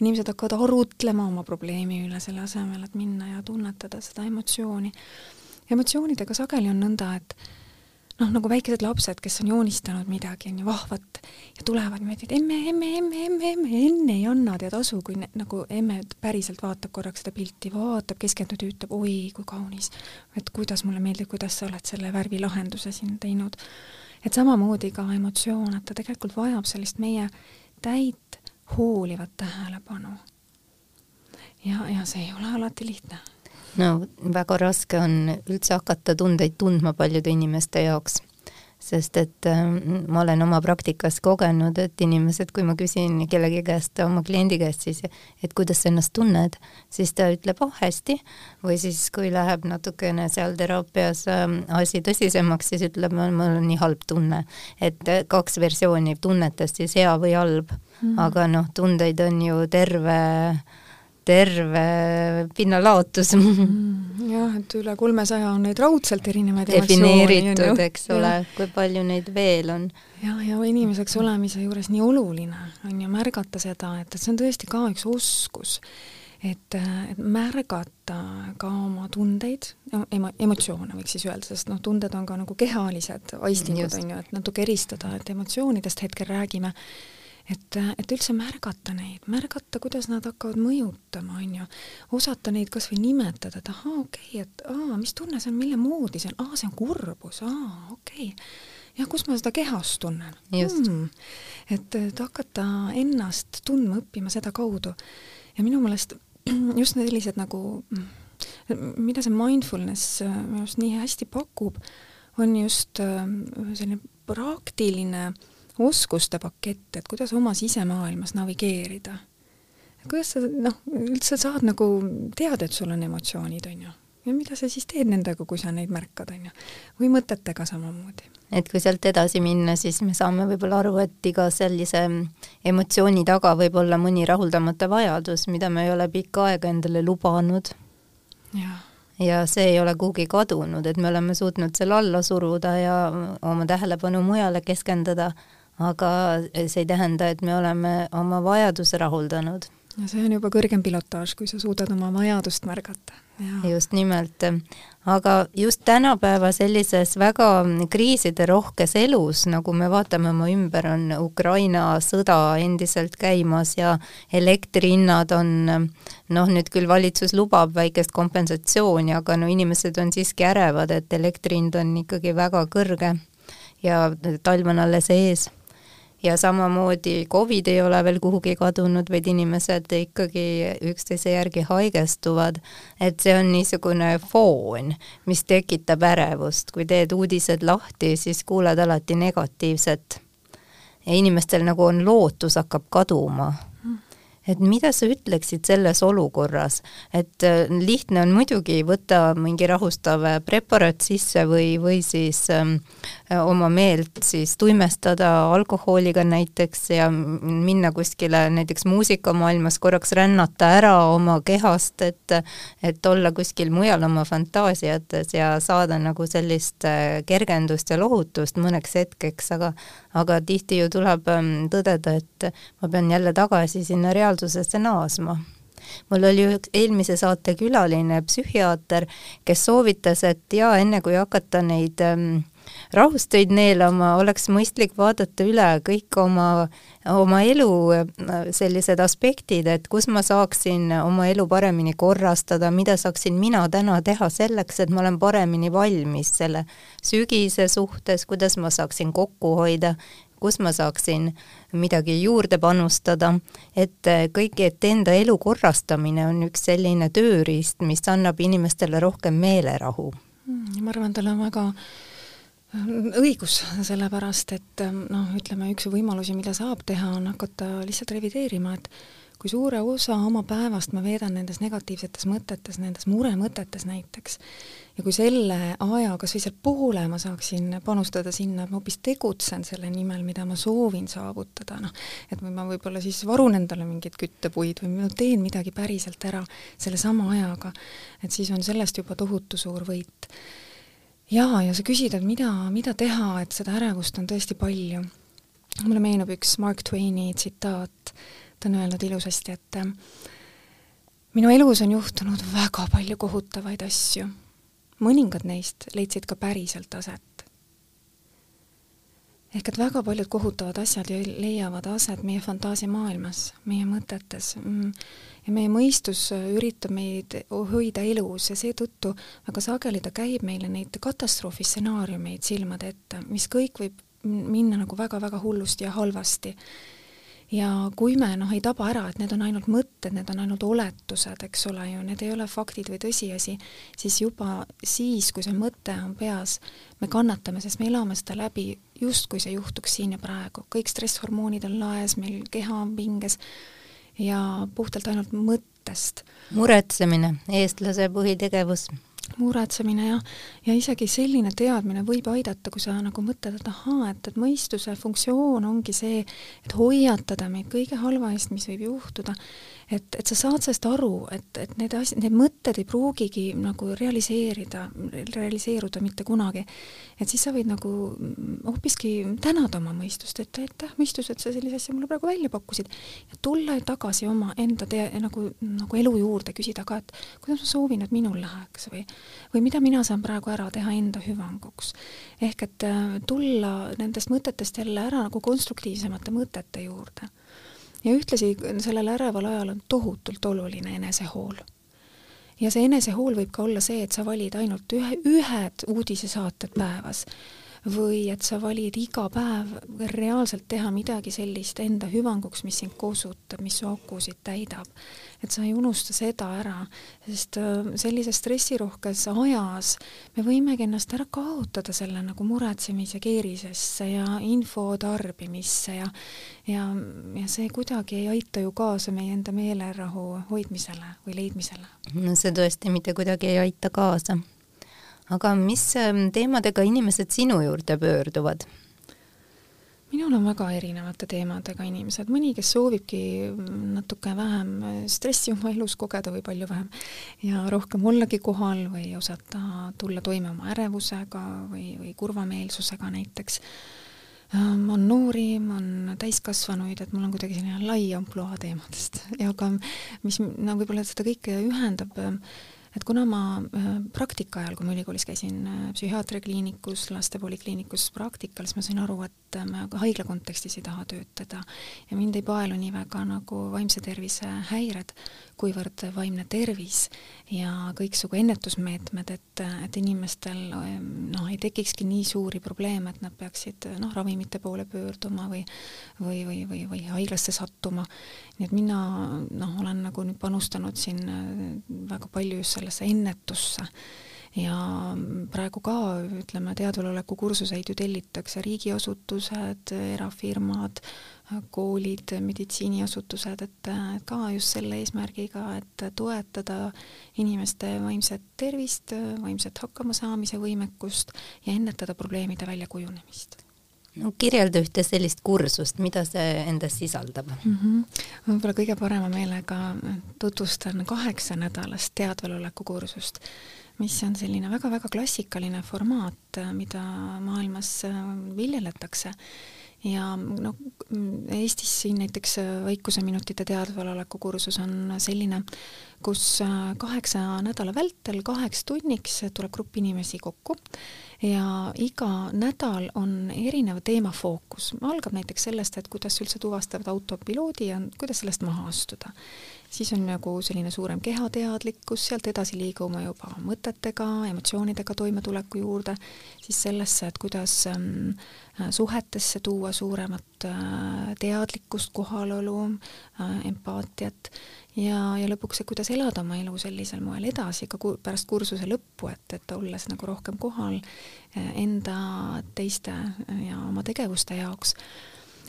[SPEAKER 3] inimesed hakkavad arutlema oma probleemi üle, selle asemel, et minna ja tunnetada seda emotsiooni. emotsioonidega sageli on nõnda, et noh, nagu väikesed lapsed, kes on joonistanud midagi, on ju, vahvat, ja tulevad niimoodi, et emme, emme, emme, emme, emme, enne ei anna tead asu, kui ne, nagu emme päriselt vaatab korraks seda pilti, vaatab, keskendub ja ütleb, oi, kui kaunis. et kuidas mulle meeldib, kuidas sa oled selle värvilahenduse siin teinud. et samamoodi ka emotsioon, et ta tegelikult vajab sellist meie täit hoolivat tähelepanu. ja, ja see ei ole alati lihtne
[SPEAKER 2] no väga raske on üldse hakata tundeid tundma paljude inimeste jaoks, sest et äh, ma olen oma praktikas kogenud, et inimesed, kui ma küsin kellegi käest, oma kliendi käest siis, et kuidas sa ennast tunned, siis ta ütleb, oh hästi, või siis kui läheb natukene seal teraapias äh, asi tõsisemaks, siis ütleb, mul on nii halb tunne. et äh, kaks versiooni tunnetest siis hea või halb mm, -hmm. aga noh, tundeid on ju terve äh, terve pinnalaotus.
[SPEAKER 3] Mm, jah, et üle kolmesaja on neid raudselt erinevaid
[SPEAKER 2] defineeritud, eks ole, kui palju neid veel on.
[SPEAKER 3] ja, ja inimeseks olemise juures nii oluline on ju märgata seda, et, et see on tõesti ka üks oskus, et, et märgata ka oma tundeid, emo-, emotsioone võiks siis öelda, sest noh, tunded on ka nagu kehalised aistingud, on ju, et natuke eristada, et emotsioonidest hetkel räägime et, et üldse märgata neid, märgata, kuidas nad hakkavad mõjutama, on ju, osata neid kas või nimetada, et ahaa, okei okay,, et aa, mis tunne see on, mille moodi see on, aa, see on kurbus, aa, okei okay. jah, kus ma seda kehas tunnen?
[SPEAKER 2] Hmm.
[SPEAKER 3] et, et hakata ennast tundma õppima sedakaudu ja minu meelest just sellised nagu, mida see mindfulness minu arust nii hästi pakub, on just äh, selline praktiline äh, oskuste pakett, et kuidas oma sisemaailmas navigeerida. kuidas sa noh, üldse saad nagu teada, et sul on emotsioonid, on ju, ja mida sa siis teed nendega, kui sa neid märkad, on ju, või mõtetega samamoodi?
[SPEAKER 2] Et kui sealt edasi minna, siis me saame võib-olla aru, et iga sellise emotsiooni taga võib olla mõni rahuldamata vajadus, mida me ei ole pikka aega endale lubanud. ja see ei ole kuhugi kadunud, et me oleme suutnud selle alla suruda ja oma tähelepanu mujale keskenduda, aga see ei tähenda, et me oleme oma vajaduse rahuldanud.
[SPEAKER 3] ja see on juba kõrgem pilotaaž, kui sa suudad oma vajadust märgata.
[SPEAKER 2] just nimelt, aga just tänapäeva sellises väga kriisiderohkes elus, nagu me vaatame oma ümber, on Ukraina sõda endiselt käimas ja elektrihinnad on noh, nüüd küll valitsus lubab väikest kompensatsiooni, aga no inimesed on siiski ärevad, et elektri hind on ikkagi väga kõrge ja talv on alles ees ja samamoodi Covid ei ole veel kuhugi kadunud, vaid inimesed ikkagi üksteise järgi haigestuvad. et see on niisugune foon, mis tekitab ärevust, kui teed uudised lahti, siis kuuled alati negatiivset. ja inimestel nagu on lootus hakkab kaduma et mida sa ütleksid selles olukorras, et äh, lihtne on muidugi võtta mingi rahustav äh, preparaat sisse või, või siis ähm, äh, oma meelt siis tuimestada alkoholiga näiteks ja minna kuskile näiteks muusikamaailmas korraks rännata ära oma kehast, et et olla kuskil mujal oma fantaasiates ja saada nagu sellist kergendust ja lohutust mõneks hetkeks, aga aga tihti ju tuleb ähm, tõdeda, et ma pean jälle tagasi sinna reaalsusesse naasma mul oli üks eelmise saate külaline psühhiaater, kes soovitas, et jaa, enne kui hakata neid ähm, rahust tõid neelama, oleks mõistlik vaadata üle kõik oma, oma elu äh, sellised aspektid, et kus ma saaksin oma elu paremini korrastada, mida saaksin mina täna teha selleks, et ma olen paremini valmis selle sügise suhtes, kuidas ma saaksin kokku hoida, kus ma saaksin midagi juurde panustada, et äh, kõik, et enda elu korrastamine on üks selline tööriist, mis annab inimestele rohkem meelerahu.
[SPEAKER 3] Hmm, ma arvan, tal on väga õigus, sellepärast et noh, ütleme üks võimalusi, mida saab teha, on hakata lihtsalt revideerima, et kui suure osa oma päevast ma veedan nendes negatiivsetes mõtetes, nendes muremõtetes näiteks, ja kui selle aja kas või seal poole ma saaksin panustada sinna, et ma hoopis tegutsen selle nimel, mida ma soovin saavutada, noh, et ma võib-olla siis varun endale mingeid küttepuid või ma teen midagi päriselt ära sellesama ajaga, et siis on sellest juba tohutu suur võit jaa, ja sa küsid, et mida, mida teha, et seda ärevust on tõesti palju. mulle meenub üks Mark Twaini tsitaat, ta on öelnud ilusasti, et minu elus on juhtunud väga palju kohutavaid asju. Mõningad neist leidsid ka päriselt aset. ehk et väga paljud kohutavad asjad leiavad aset meie fantaasiamaailmas, meie mõtetes mm ja meie mõistus üritab meid hoida elus ja seetõttu väga sageli ta käib meile neid katastroofistsenaariumeid silmade ette, mis kõik võib minna nagu väga-väga hullusti ja halvasti. Ja kui me noh, ei taba ära, et need on ainult mõtted, need on ainult oletused, eks ole ju, need ei ole faktid või tõsiasi, siis juba siis, kui see mõte on peas, me kannatame, sest me elame seda läbi justkui see juhtuks siin ja praegu, kõik stresshormoonid on laes, meil keha on pinges ja puhtalt ainult mõttest.
[SPEAKER 2] muretsemine, eestlase põhitegevus.
[SPEAKER 3] Muretsemine jah, ja isegi selline teadmine võib aidata, kui sa nagu mõtled, et ahaa, et, et mõistuse funktsioon ongi see, et hoiatada meid kõige halva eest, mis võib juhtuda et, et sa saad sellest aru, et, et need asjad, need mõtted ei pruugigi nagu realiseerida, realiseeruda mitte kunagi. et siis sa võid nagu hoopiski tänada oma mõistust, et aitäh, mõistus, et sa sellise asja mulle praegu välja pakkusid. ja tulla tagasi oma enda tee, nagu, nagu elu juurde, küsida ka, et kuidas ma soovin, et minul läheks või või mida mina saan praegu ära teha enda hüvanguks. ehk et äh, tulla nendest mõtetest jälle ära nagu konstruktiivsemate mõtete juurde ja ühtlasi sellel äreval ajal on tohutult oluline enesehool. ja see enesehool võib ka olla see, et sa valid ainult ühe, ühed uudisesaated päevas või et sa valid iga päev reaalselt teha midagi sellist enda hüvanguks, mis sind kosutab, mis su akusid täidab. et sa ei unusta seda ära, sest äh, sellises stressirohkes ajas me võimegi ennast ära kaotada selle nagu muretsemise keerisesse ja info tarbimisse ja ja, ja see kuidagi ei aita ju kaasa meie enda meelerahu hoidmisele või leidmisele.
[SPEAKER 2] no see tõesti mitte kuidagi ei aita kaasa aga mis ähm, teemadega inimesed sinu juurde pöörduvad?
[SPEAKER 3] minul on väga erinevate teemadega inimesed, mõni, kes soovibki natuke vähem stressi oma elus kogeda või palju vähem ja rohkem ollagi kohal või osata tulla toime oma ärevusega või, või kurvameelsusega näiteks. Ähm, on noori, on täiskasvanuid, et mul on kuidagi selline lai ampluaa teemadest ja ka mis no võib-olla seda kõike ühendab äh, et kuna ma äh, praktika ajal, kui ma ülikoolis käisin äh, psühhiaatriakliinikus, lastepolikliinikus praktikal, siis ma sain aru, et äh, ma haigla kontekstis ei taha töötada. Ja mind ei paelu nii väga nagu vaimse tervise häired, kuivõrd vaimne tervis ja kõiksugu ennetusmeetmed, et, et inimestel noh, ei tekikski nii suuri probleeme, et nad peaksid noh, ravimite poole pöörduma või või, või, või, või haiglasse sattuma. nii et mina noh, olen nagu nüüd panustanud siin väga palju just sellesse ennetusse ja praegu ka ütleme, teadvaloleku kursuseid ju tellitakse riigiasutused, erafirmad, koolid, meditsiiniasutused, et ka just selle eesmärgiga, et toetada inimeste vaimset tervist, vaimset hakkamasaamise võimekust ja ennetada probleemide väljakujunemist
[SPEAKER 2] no kirjelda ühte sellist kursust, mida see endas sisaldab mm?
[SPEAKER 3] -hmm. võib-olla kõige parema meelega tutvustan kaheksanädalast teadvaloleku kursust, mis on selline väga-väga klassikaline formaat, mida maailmas viljeletakse. Ja noh, Eestis siin näiteks vaikuseminutite teadvaloleku kursus on selline, kus kaheksa nädala vältel kaheks tunniks tuleb grupp inimesi kokku. Ja iga nädal on erineva teema fookus. algab näiteks sellest, et kuidas üldse tuvastavad autopiloodi ja kuidas sellest maha astuda siis on nagu selline suurem kehateadlikkus, sealt edasi liigume juba mõtetega, emotsioonidega toimetuleku juurde, siis sellesse, et kuidas ähm, suhetesse tuua suuremat äh, teadlikkust, kohalolu äh,, empaatiat ja, ja lõpuks, et kuidas elada oma elu sellisel moel edasi ka ku pärast kursuse lõppu, et, et olles nagu rohkem kohal äh, enda, teiste ja oma tegevuste jaoks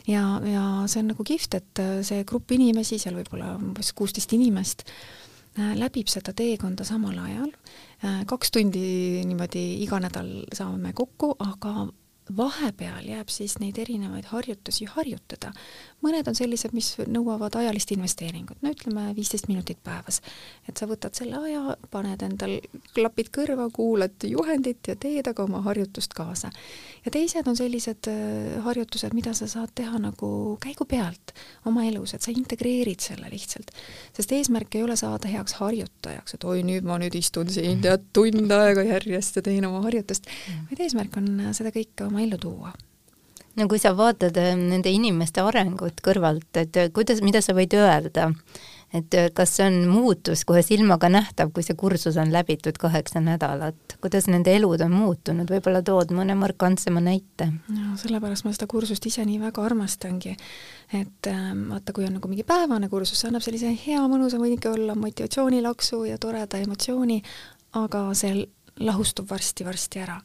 [SPEAKER 3] ja, ja see on nagu kihvt, et äh, see grupp inimesi, seal võib olla umbes kuusteist inimest, äh, läbib seda teekonda samal ajal. Äh, kaks tundi niimoodi iga nädal saame kokku, aga vahepeal jääb siis neid erinevaid harjutusi harjutada. mõned on sellised, mis nõuavad ajalist investeeringut, no ütleme viisteist minutit päevas. et sa võtad selle aja, paned endal klapid kõrva, kuulad juhendit ja teed aga oma harjutust kaasa. ja teised on sellised äh, harjutused, mida sa saad teha nagu käigu pealt oma elus, et sa integreerid selle lihtsalt. sest eesmärk ei ole saada heaks harjutajaks, et oi, nüüd ma nüüd istun siin tead tund aega järjest ja teen oma harjutust, vaid eesmärk on seda kõike oma oma ellu tuua.
[SPEAKER 2] No kui sa vaatad äh, nende inimeste arengut kõrvalt, et äh, kuidas, mida sa võid öelda, et äh, kas see on muutus kohe silmaga nähtav, kui see kursus on läbitud kaheksa nädalat, kuidas nende elud on muutunud, võib-olla tood mõne markantsema näite?
[SPEAKER 3] no sellepärast ma seda kursust ise nii väga armastangi, et vaata, kui on nagu mingi päevane kursus, see annab sellise hea mõnusa, võin ikka olla motivatsioonilaksu ja toreda emotsiooni, aga see lahustub varsti-varsti ära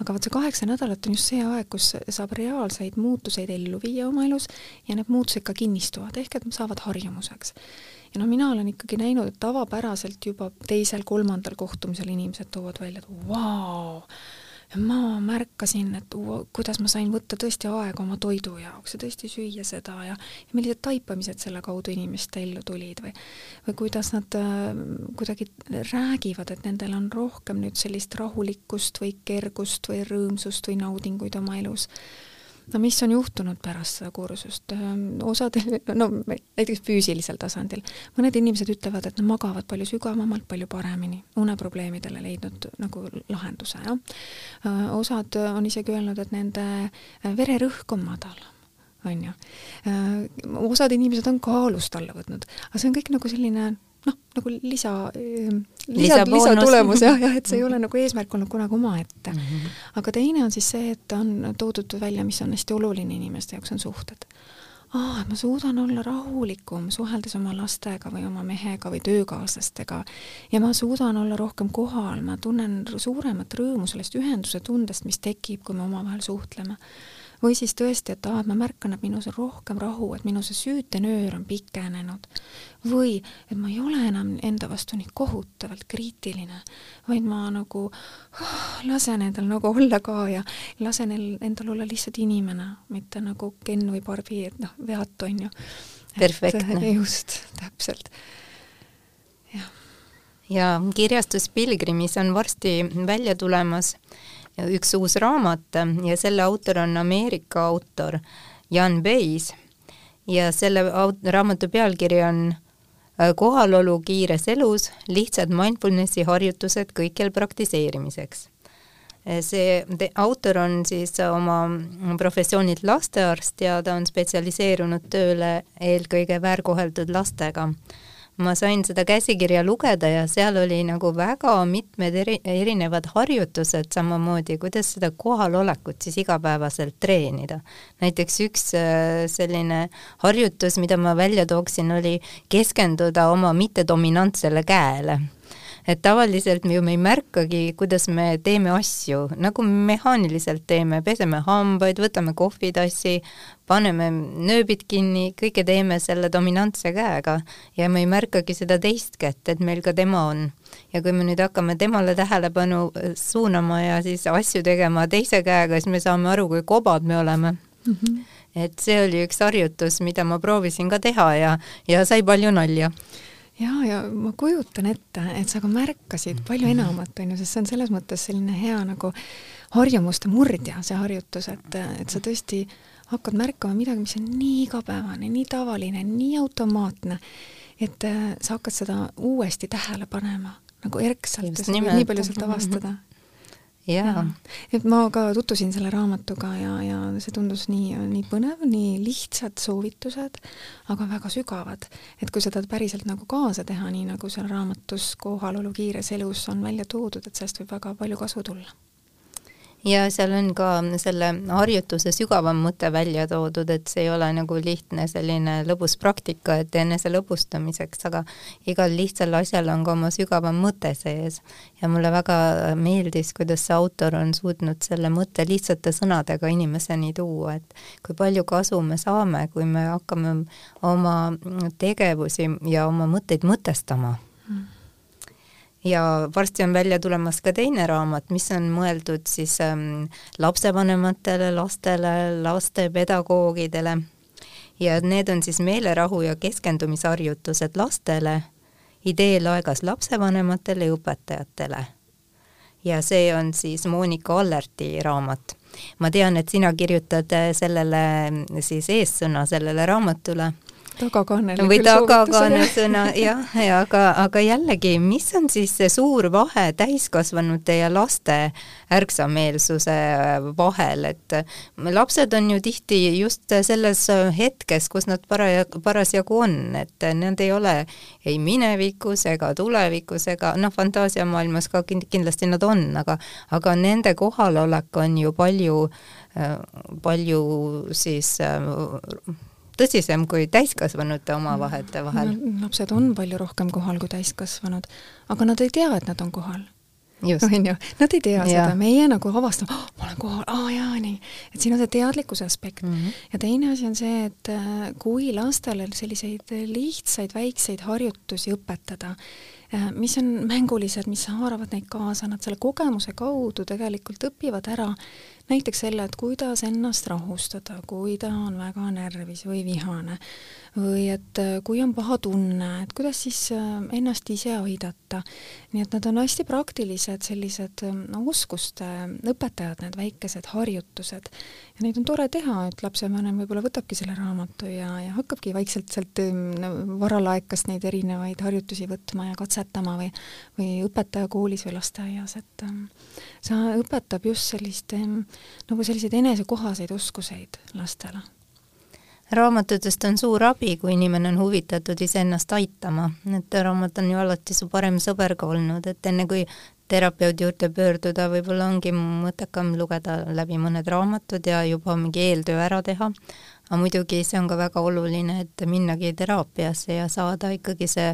[SPEAKER 3] aga vot see kaheksa nädalat on just see aeg, kus saab reaalseid muutuseid ellu viia oma elus ja need muutused ka kinnistuvad, ehk et saavad harjumuseks. ja noh, mina olen ikkagi näinud, et tavapäraselt juba teisel-kolmandal kohtumisel inimesed toovad välja, et vau wow,, ma märkasin, et kuidas ma sain võtta tõesti aega oma toidu jaoks ja tõesti süüa seda ja, ja millised taipamised selle kaudu inimeste ellu tulid või või kuidas nad äh, kuidagi räägivad, et nendel on rohkem nüüd sellist rahulikkust või kergust või rõõmsust või naudinguid oma elus no mis on juhtunud pärast seda kursust, ehm, osadel, no näiteks füüsilisel tasandil, mõned inimesed ütlevad, et nad magavad palju sügavamalt, palju paremini, uneprobleemidele leidnud nagu lahenduse, jah. Äh, osad on isegi öelnud, et nende vererõhk on madalam on ju. Äh, osad inimesed on kaalust alla võtnud, aga see on kõik nagu selline noh, nagu lisa, ehm, lisa, lisatulemus jah, jah, et see ei ole nagu eesmärk olnud kunagi omaette mm. -hmm. aga teine on siis see, et on toodud välja, mis on hästi oluline inimeste jaoks, on suhted. aa, et ma suudan olla rahulikum, suheldes oma lastega või oma mehega või töökaaslastega ja ma suudan olla rohkem kohal, ma tunnen suuremat rõõmu sellest ühenduse tundest, mis tekib, kui me omavahel suhtleme või siis tõesti, et aa, et ma märkan, et minus on rohkem rahu, et minu see süütenöör on pikenenud. või et ma ei ole enam enda vastu nii kohutavalt kriitiline, vaid ma nagu oh, lasen endal nagu olla ka ja lasen endal olla lihtsalt inimene, mitte nagu Ken või Barbi, et noh, veatu on ju.
[SPEAKER 2] perfektne.
[SPEAKER 3] just, täpselt. jah
[SPEAKER 2] ja kirjastus Pilgrimis on varsti välja tulemas üks uus raamat ja selle autor on Ameerika autor Jan Beis ja selle raamatu pealkiri on äh, kohalolu kiires elus, lihtsad mindfulnessi harjutused kõikjal praktiseerimiseks. Äh, see autor on siis oma professioonilt lastearst ja ta on spetsialiseerunud tööle eelkõige väärkoheldud lastega ma sain seda käsikirja lugeda ja seal oli nagu väga mitmed eri, erinevad harjutused samamoodi, kuidas seda kohalolekut siis igapäevaselt treenida. näiteks üks äh, selline harjutus, mida ma välja tooksin, oli keskenduda oma mittedominantsele käele et tavaliselt me ju me ei märkagi, kuidas me teeme asju, nagu mehaaniliselt teeme, peseme hambaid, võtame kohvitassi, paneme nööbid kinni, kõike teeme selle dominantse käega ja me ei märkagi seda teist kätt, et meil ka tema on. ja kui me nüüd hakkame temale tähelepanu äh, suunama ja siis asju tegema teise käega, siis me saame aru, kui kobad me oleme mm. -hmm. et see oli üks harjutus, mida ma proovisin ka teha ja, ja sai palju nalja
[SPEAKER 3] ja, ja ma kujutan ette, et sa ka märkasid palju enamat, on ju, sest see on selles mõttes selline hea nagu harjumuste murdja, see harjutus, et, et sa tõesti hakkad märkama midagi, mis on nii igapäevane, nii tavaline, nii automaatne, et äh, sa hakkad seda uuesti tähele panema nagu erksalt ja sa võid nii palju sealt avastada. -hmm
[SPEAKER 2] jaa.
[SPEAKER 3] et ma ka tutvusin selle raamatuga ja, ja see tundus nii, nii põnev, nii lihtsad soovitused, aga väga sügavad. et kui seda päriselt nagu kaasa teha, nii nagu seal raamatus Kohalolu kiires elus on välja toodud, et sellest võib väga palju kasu tulla
[SPEAKER 2] ja seal on ka selle harjutuse sügavam mõte välja toodud, et see ei ole nagu lihtne selline lõbus praktika, et enese lõbustamiseks, aga igal lihtsal asjal on ka oma sügavam mõte sees. ja mulle väga meeldis, kuidas see autor on suutnud selle mõtte lihtsate sõnadega inimeseni tuua, et kui palju kasu me saame, kui me hakkame oma tegevusi ja oma mõtteid mõtestama ja varsti on välja tulemas ka teine raamat, mis on mõeldud siis ähm, lapsevanematele, lastele, lastepedagoogidele ja need on siis meelerahu ja keskendumisharjutused lastele, ideelaegas lapsevanematele ja õpetajatele. ja see on siis Monika Allerti raamat. ma tean, et sina kirjutad sellele siis eessõna sellele raamatule
[SPEAKER 3] tagakaane.
[SPEAKER 2] või tagakaane sõna jah, ja aga, aga jällegi, mis on siis see suur vahe täiskasvanute ja laste ärksameelsuse vahel, et lapsed on ju tihti just selles hetkes, kus nad paraja, parasjagu on, et nad ei ole ei minevikus ega tulevikus ega noh, fantaasiamaailmas ka kindlasti nad on, aga aga nende kohalolek on ju palju, palju siis tõsisem kui täiskasvanute omavaheliste vahel
[SPEAKER 3] no,. lapsed on palju rohkem kohal kui täiskasvanud, aga nad ei tea, et nad on kohal on ju, nad ei tea ja. seda, meie nagu avastame oh,, ma olen kohal, aa jaa, nii. et siin on see teadlikkuse aspekt mm. -hmm. ja teine asi on see, et äh, kui lastele selliseid lihtsaid väikseid harjutusi õpetada, mis on mängulised, mis haaravad neid kaasa, nad selle kogemuse kaudu tegelikult õpivad ära näiteks selle, et kuidas ennast rahustada, kui ta on väga närvis või vihane või et äh, kui on paha tunne, et kuidas siis äh, ennast ise aidata. nii et nad on hästi praktilised sellised no, oskuste õpetajad, need väikesed harjutused. ja neid on tore teha, et lapsevanem võib-olla võtabki selle raamatu ja, ja hakkabki vaikselt sealt no, varalaekast neid erinevaid harjutusi võtma ja katsetama või, või õpetaja koolis või lasteaias, et ähm, see õpetab just sellist nagu selliseid enesekohaseid oskuseid lastele.
[SPEAKER 2] Raamatutest on suur abi, kui inimene on huvitatud iseennast aitama, et raamat on ju alati su parem sõber ka olnud, et enne kui terapeudi juurde pöörduda, võib-olla ongi mõttekam lugeda läbi mõned raamatud ja juba mingi eeltöö ära teha, aga muidugi see on ka väga oluline, et minnagi teraapiasse ja saada ikkagi see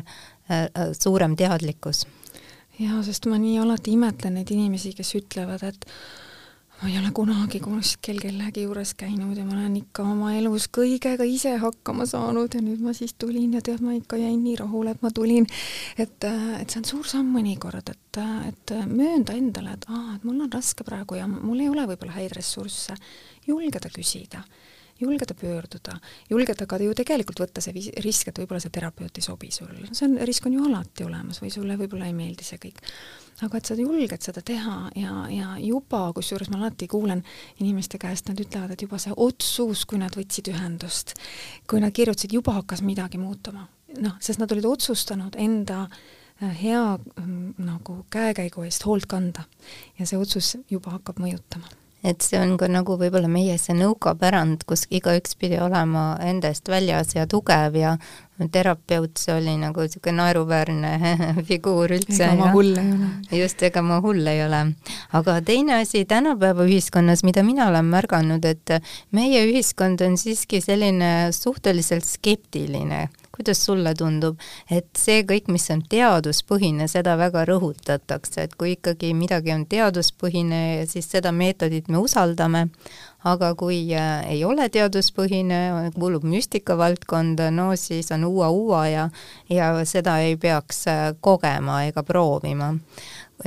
[SPEAKER 2] suurem teadlikkus.
[SPEAKER 3] jaa, sest ma nii alati imetlen neid inimesi, kes ütlevad, et ma ei ole kunagi kuskil kellegi juures käinud ja ma olen ikka oma elus kõigega ise hakkama saanud ja nüüd ma siis tulin ja tead, ma ikka jäin nii rahule, et ma tulin. et, et see on suur samm mõnikord, et, et möönda endale, et aa, et mul on raske praegu ja mul ei ole võib-olla häid ressursse, julgeda küsida julgeda pöörduda, julgeda ka ju tegelikult võtta see risk, et võib-olla see terapeut ei sobi sulle, see on, risk on ju alati olemas või sulle võib-olla ei meeldi see kõik. aga et sa julged seda teha ja, ja juba, kusjuures ma alati kuulen inimeste käest, nad ütlevad, et juba see otsus, kui nad võtsid ühendust, kui nad kirjutasid, juba hakkas midagi muutuma. noh, sest nad olid otsustanud enda äh, hea mm, nagu käekäigu eest hoolt kanda ja see otsus juba hakkab mõjutama
[SPEAKER 2] et see on ka nagu võib-olla meie see nõukapärand, kus igaüks pidi olema enda eest väljas ja tugev ja terapeut, see oli nagu niisugune naeruväärne figuur üldse.
[SPEAKER 3] ega ma hull ei ole.
[SPEAKER 2] just, ega ma hull ei ole. aga teine asi tänapäeva ühiskonnas, mida mina olen märganud, et meie ühiskond on siiski selline suhteliselt skeptiline kuidas sulle tundub, et see kõik, mis on teaduspõhine, seda väga rõhutatakse, et kui ikkagi midagi on teaduspõhine, siis seda meetodit me usaldame, aga kui äh, ei ole teaduspõhine, kuulub müstika valdkonda, no siis on uua-uua ja, ja seda ei peaks äh, kogema ega proovima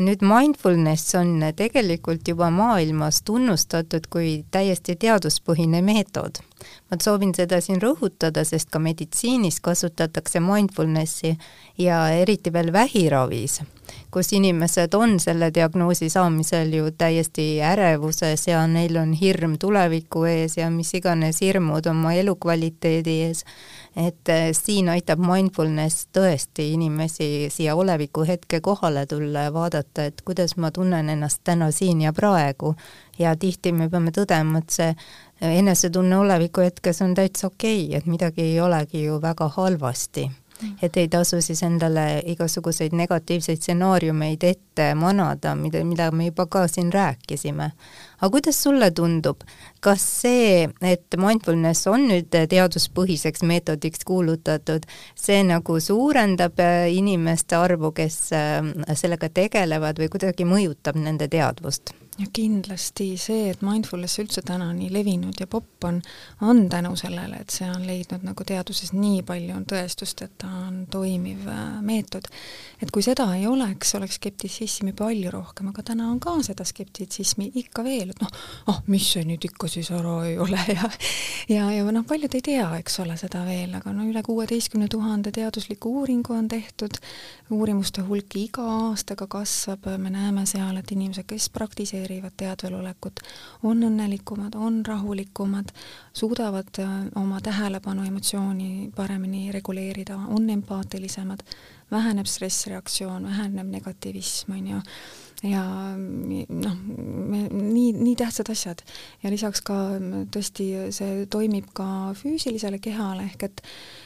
[SPEAKER 2] nüüd mindfulness on tegelikult juba maailmas tunnustatud kui täiesti teaduspõhine meetod. Ma soovin seda siin rõhutada, sest ka meditsiinis kasutatakse mindfulnessi ja eriti veel vähiravis, kus inimesed on selle diagnoosi saamisel ju täiesti ärevuses ja neil on hirm tuleviku ees ja mis iganes hirmud oma elukvaliteedi ees et äh, siin aitab mindfulness tõesti inimesi siia oleviku hetke kohale tulla ja vaadata, et kuidas ma tunnen ennast täna siin ja praegu. ja tihti me peame tõdema, et see enesetunne oleviku hetkes on täitsa okei okay,, et midagi ei olegi ju väga halvasti et ei tasu siis endale igasuguseid negatiivseid stsenaariumeid ette manada, mida, mida me juba ka siin rääkisime. aga kuidas sulle tundub, kas see, et mindfulness on nüüd teaduspõhiseks meetodiks kuulutatud, see nagu suurendab inimeste arvu, kes äh, sellega tegelevad või kuidagi mõjutab nende teadvust?
[SPEAKER 3] Ja kindlasti see, et mindfulness üldse täna nii levinud ja popp on, on tänu sellele, et see on leidnud nagu teaduses nii palju on tõestust, et ta on toimiv äh, meetod. et kui seda ei oleks, oleks skeptitsismi palju rohkem, aga täna on ka seda skeptitsismi ikka veel, et noh, ah, mis see nüüd ikka siis ära ei ole ja ja, ja noh, paljud ei tea, eks ole, seda veel, aga no üle kuueteistkümne tuhande teadusliku uuringu on tehtud, uurimuste hulk iga aastaga kasvab, me näeme seal, et inimesed, kes praktiseerivad teadvelolekut, on õnnelikumad, on rahulikumad, suudavad äh, oma tähelepanu, emotsiooni paremini reguleerida, on empaatilisemad, väheneb stressreaktsioon, väheneb negatiivism, on ju ja noh, nii, nii tähtsad asjad. ja lisaks ka tõesti see toimib ka füüsilisele kehale, ehk et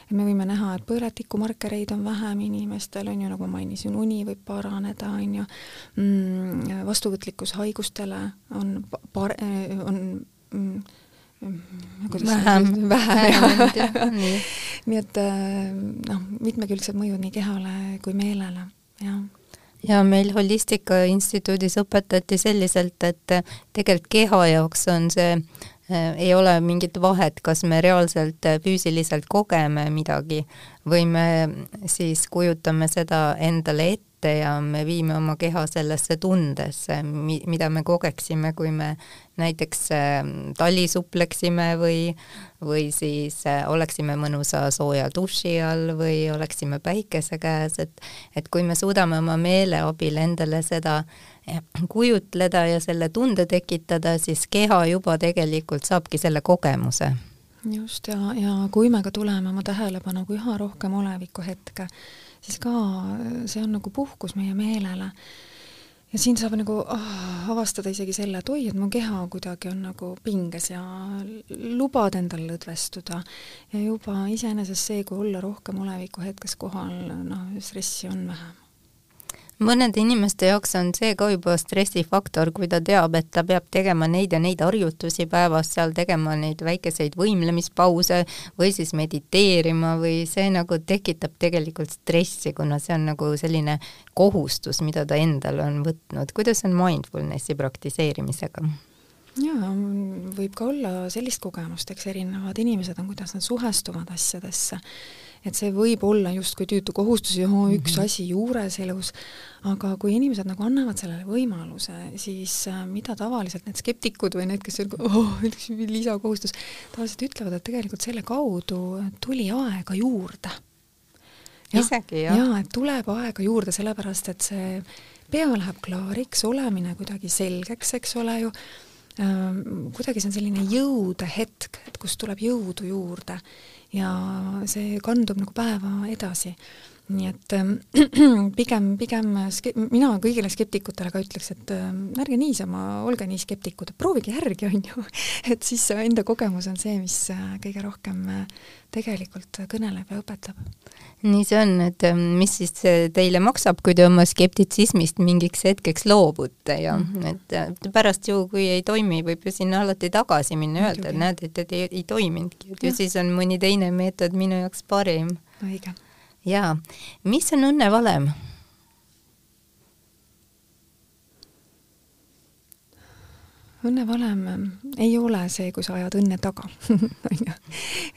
[SPEAKER 3] me võime näha, et põletikumarkereid on vähem inimestel, on ju, nagu ma mainisin, uni võib paraneda, on ju mm,, vastuvõtlikkus haigustele on par-, on mm,
[SPEAKER 2] kuidas vähem,
[SPEAKER 3] vähem, jah. nii et noh, mitmekülgsed mõjud nii kehale kui meelele, jah
[SPEAKER 2] ja meil Holistika Instituudis õpetati selliselt, et tegelikult keha jaoks on see äh, ei ole mingit vahet, kas me reaalselt äh, füüsiliselt kogeme midagi või me siis kujutame seda endale ette ette ja me viime oma keha sellesse tundesse, mi-, mida me kogeksime, kui me näiteks ähm, talisuppleksime või, või siis äh, oleksime mõnusa sooja duši all või oleksime päikese käes, et et kui me suudame oma meele abil endale seda kujutleda ja selle tunde tekitada, siis keha juba tegelikult saabki selle kogemuse.
[SPEAKER 3] Just, ja, ja kui me ka tuleme oma tähelepanuga üha rohkem oleviku hetke, siis ka see on nagu puhkus meie meelele. ja siin saab nagu oh, avastada isegi selle, et oi, et mu keha kuidagi on nagu pinges ja lubad endal lõdvestuda ja juba iseenesest see, kui olla rohkem oleviku hetkes kohal, noh, stressi on vähem
[SPEAKER 2] mõnede inimeste jaoks on see ka juba stressifaktor, kui ta teab, et ta peab tegema neid ja neid harjutusi päevas, seal tegema neid väikeseid võimlemispause või siis mediteerima või see nagu tekitab tegelikult stressi, kuna see on nagu selline kohustus, mida ta endale on võtnud. kuidas on mindfulnessi praktiseerimisega?
[SPEAKER 3] jaa, võib ka olla sellist kogemust, eks erinevad inimesed on, kuidas nad suhestuvad asjadesse et see võib olla justkui tüütu kohustus ja üks mm -hmm. asi juures elus, aga kui inimesed nagu annavad sellele võimaluse, siis äh, mida tavaliselt need skeptikud või need, kes oh, lisakohustus, tavaliselt ütlevad, et tegelikult selle kaudu tuli aega juurde.
[SPEAKER 2] isegi jah?
[SPEAKER 3] jaa, et tuleb aega juurde, sellepärast et see pea läheb klaariks, olemine kuidagi selgeks, eks ole ju, ähm, kuidagi see on selline jõudehetk, et kust tuleb jõudu juurde ja see kandub nagu päeva edasi. Nii et äh, pigem, pigem mina kõigile skeptikutele ka ütleks, et äh, ärge niisama, olge nii skeptikud, proovige järgi, on ju. et siis enda kogemus on see, mis äh, kõige rohkem äh, tegelikult kõneleb ja õpetab
[SPEAKER 2] nii see on, et ähm, mis siis äh, teile maksab, kui te oma skeptitsismist mingiks hetkeks loobute ja mm -hmm. et äh, pärast ju, kui ei toimi, võib ju sinna alati tagasi minna öelda, et näed, et ei, ei toiminudki, et ju siis on mõni teine meetod minu jaoks parim.
[SPEAKER 3] õige.
[SPEAKER 2] Jaa, mis on õnnevalem?
[SPEAKER 3] õnnevalem ähm, ei ole see, kui sa ajad õnne taga, on ju.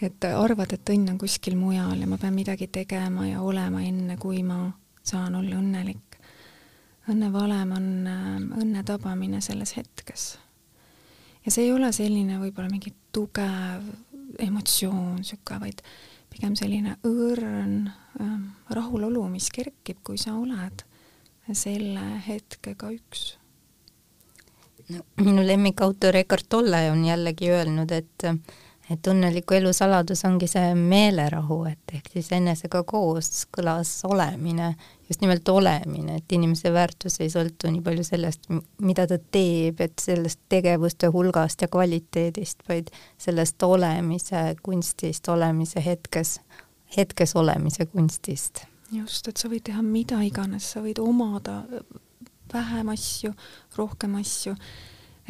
[SPEAKER 3] et arvad, et õnn on kuskil mujal ja ma pean midagi tegema ja olema enne, kui ma saan olla õnnelik. õnnevalem on ähm, õnne tabamine selles hetkes. ja see ei ole selline võib-olla mingi tugev emotsioon niisugune, vaid pigem selline õõrn äh, rahulolu, mis kerkib, kui sa oled selle hetkega üks.
[SPEAKER 2] No, minu lemmikautor Eckart Tolle on jällegi öelnud, et et õnneliku elu saladus ongi see meelerahu, et ehk siis enesega koos kõlas olemine, just nimelt olemine, et inimese väärtus ei sõltu nii palju sellest, mida ta teeb, et sellest tegevuste hulgast ja kvaliteedist, vaid sellest olemise kunstist, olemise hetkes, hetkes olemise kunstist.
[SPEAKER 3] just, et sa võid teha mida iganes, sa võid omada vähem asju, rohkem asju,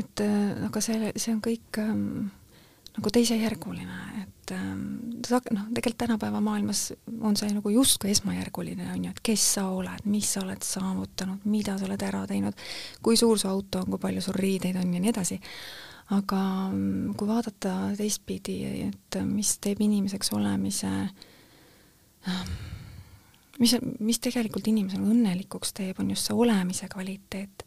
[SPEAKER 3] et äh, aga see, see on kõik ähm, nagu teisejärguline, et ähm, noh, tegelikult tänapäeva maailmas on see nagu justkui esmajärguline, on ju, et kes sa oled, mis sa oled saavutanud, mida sa oled ära teinud, kui suur su auto on, kui palju sul riideid on ja nii edasi. aga mm, kui vaadata teistpidi, et mis teeb inimeseks olemise ähm, mis, mis tegelikult inimesele õnnelikuks teeb, on just see olemise kvaliteet.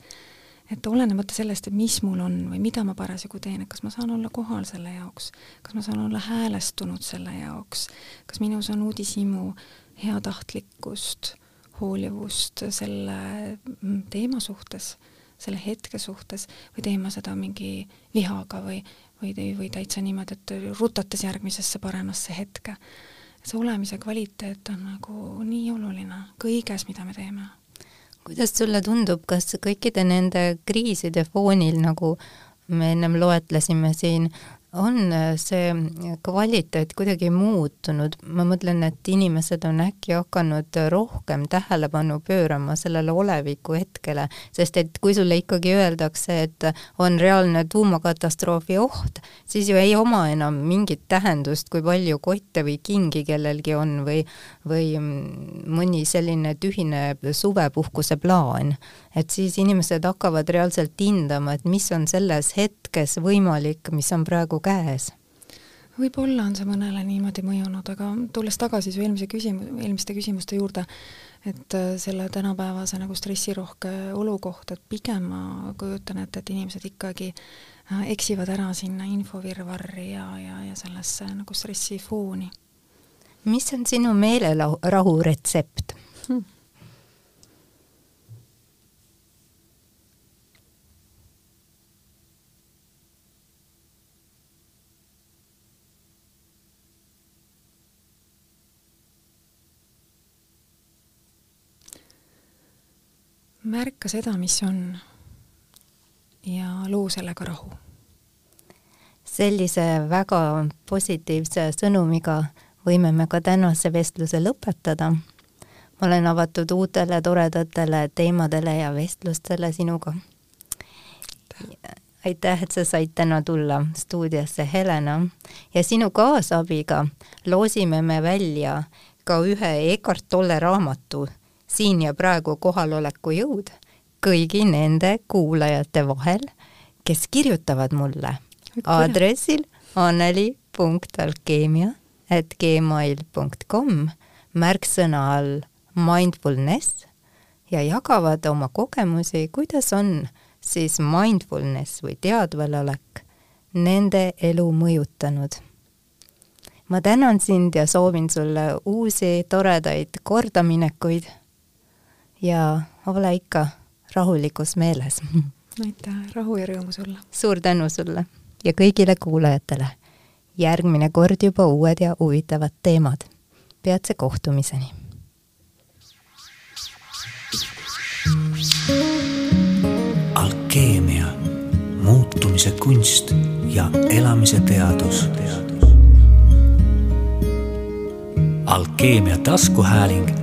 [SPEAKER 3] Et olenemata sellest, et mis mul on või mida ma parasjagu teen, et kas ma saan olla kohal selle jaoks, kas ma saan olla häälestunud selle jaoks, kas minus on uudishimu, heatahtlikkust, hoolivust selle mm, teema suhtes, selle hetke suhtes või teen ma seda mingi vihaga või, või, või täitsa niimoodi, et rutates järgmisesse paremasse hetke see olemise kvaliteet on nagu nii oluline kõiges, mida me teeme.
[SPEAKER 2] Kuidas sulle tundub, kas kõikide nende kriiside foonil, nagu me ennem loetlesime siin, on äh, see kvaliteet kuidagi muutunud, ma mõtlen, et inimesed on äkki hakanud rohkem tähelepanu pöörama sellele oleviku hetkele, sest et kui sulle ikkagi öeldakse, et on reaalne tuumakatastroofi oht, siis ju ei oma enam mingit tähendust, kui palju kotte või kingi kellelgi on või, või mõni selline tühine suvepuhkuse plaan. Et siis inimesed hakkavad reaalselt hindama, et mis on selles hetkes võimalik, mis on praegu käes
[SPEAKER 3] võib-olla on see mõnele niimoodi mõjunud, aga tulles tagasi su eelmise küsimus, eelmiste küsimuste juurde, et äh, selle tänapäevase nagu stressirohke olu kohta, et pigem ma kujutan ette, et inimesed ikkagi äh, eksivad ära sinna infovirvarri ja, ja, ja sellesse nagu stressifooni.
[SPEAKER 2] mis on sinu meelerahu retsept
[SPEAKER 3] märka seda, mis on ja loo sellega rahu.
[SPEAKER 2] sellise väga positiivse sõnumiga võime me ka tänase vestluse lõpetada. ma olen avatud uutele toredatele teemadele ja vestlustele sinuga. aitäh, et sa said täna tulla stuudiosse, Helena, ja sinu kaasabiga loosime me välja ka ühe Eckart Tolle raamatu siin ja praegu kohaloleku jõud kõigi nende kuulajate vahel, kes kirjutavad mulle aadressil anneli.alkeemia at gmail.com märksõna all mindfulness ja jagavad oma kogemusi, kuidas on siis mindfulness või teadvalolek nende elu mõjutanud. ma tänan sind ja soovin sulle uusi toredaid kordaminekuid ja ole ikka rahulikus meeles.
[SPEAKER 3] aitäh, rahu ja rõõmu sulle!
[SPEAKER 2] suur tänu sulle ja kõigile kuulajatele. järgmine kord juba uued ja huvitavad teemad. peatse kohtumiseni!
[SPEAKER 1] alkeemia, muutumise kunst ja elamise teadus. alkeemia taskuhääling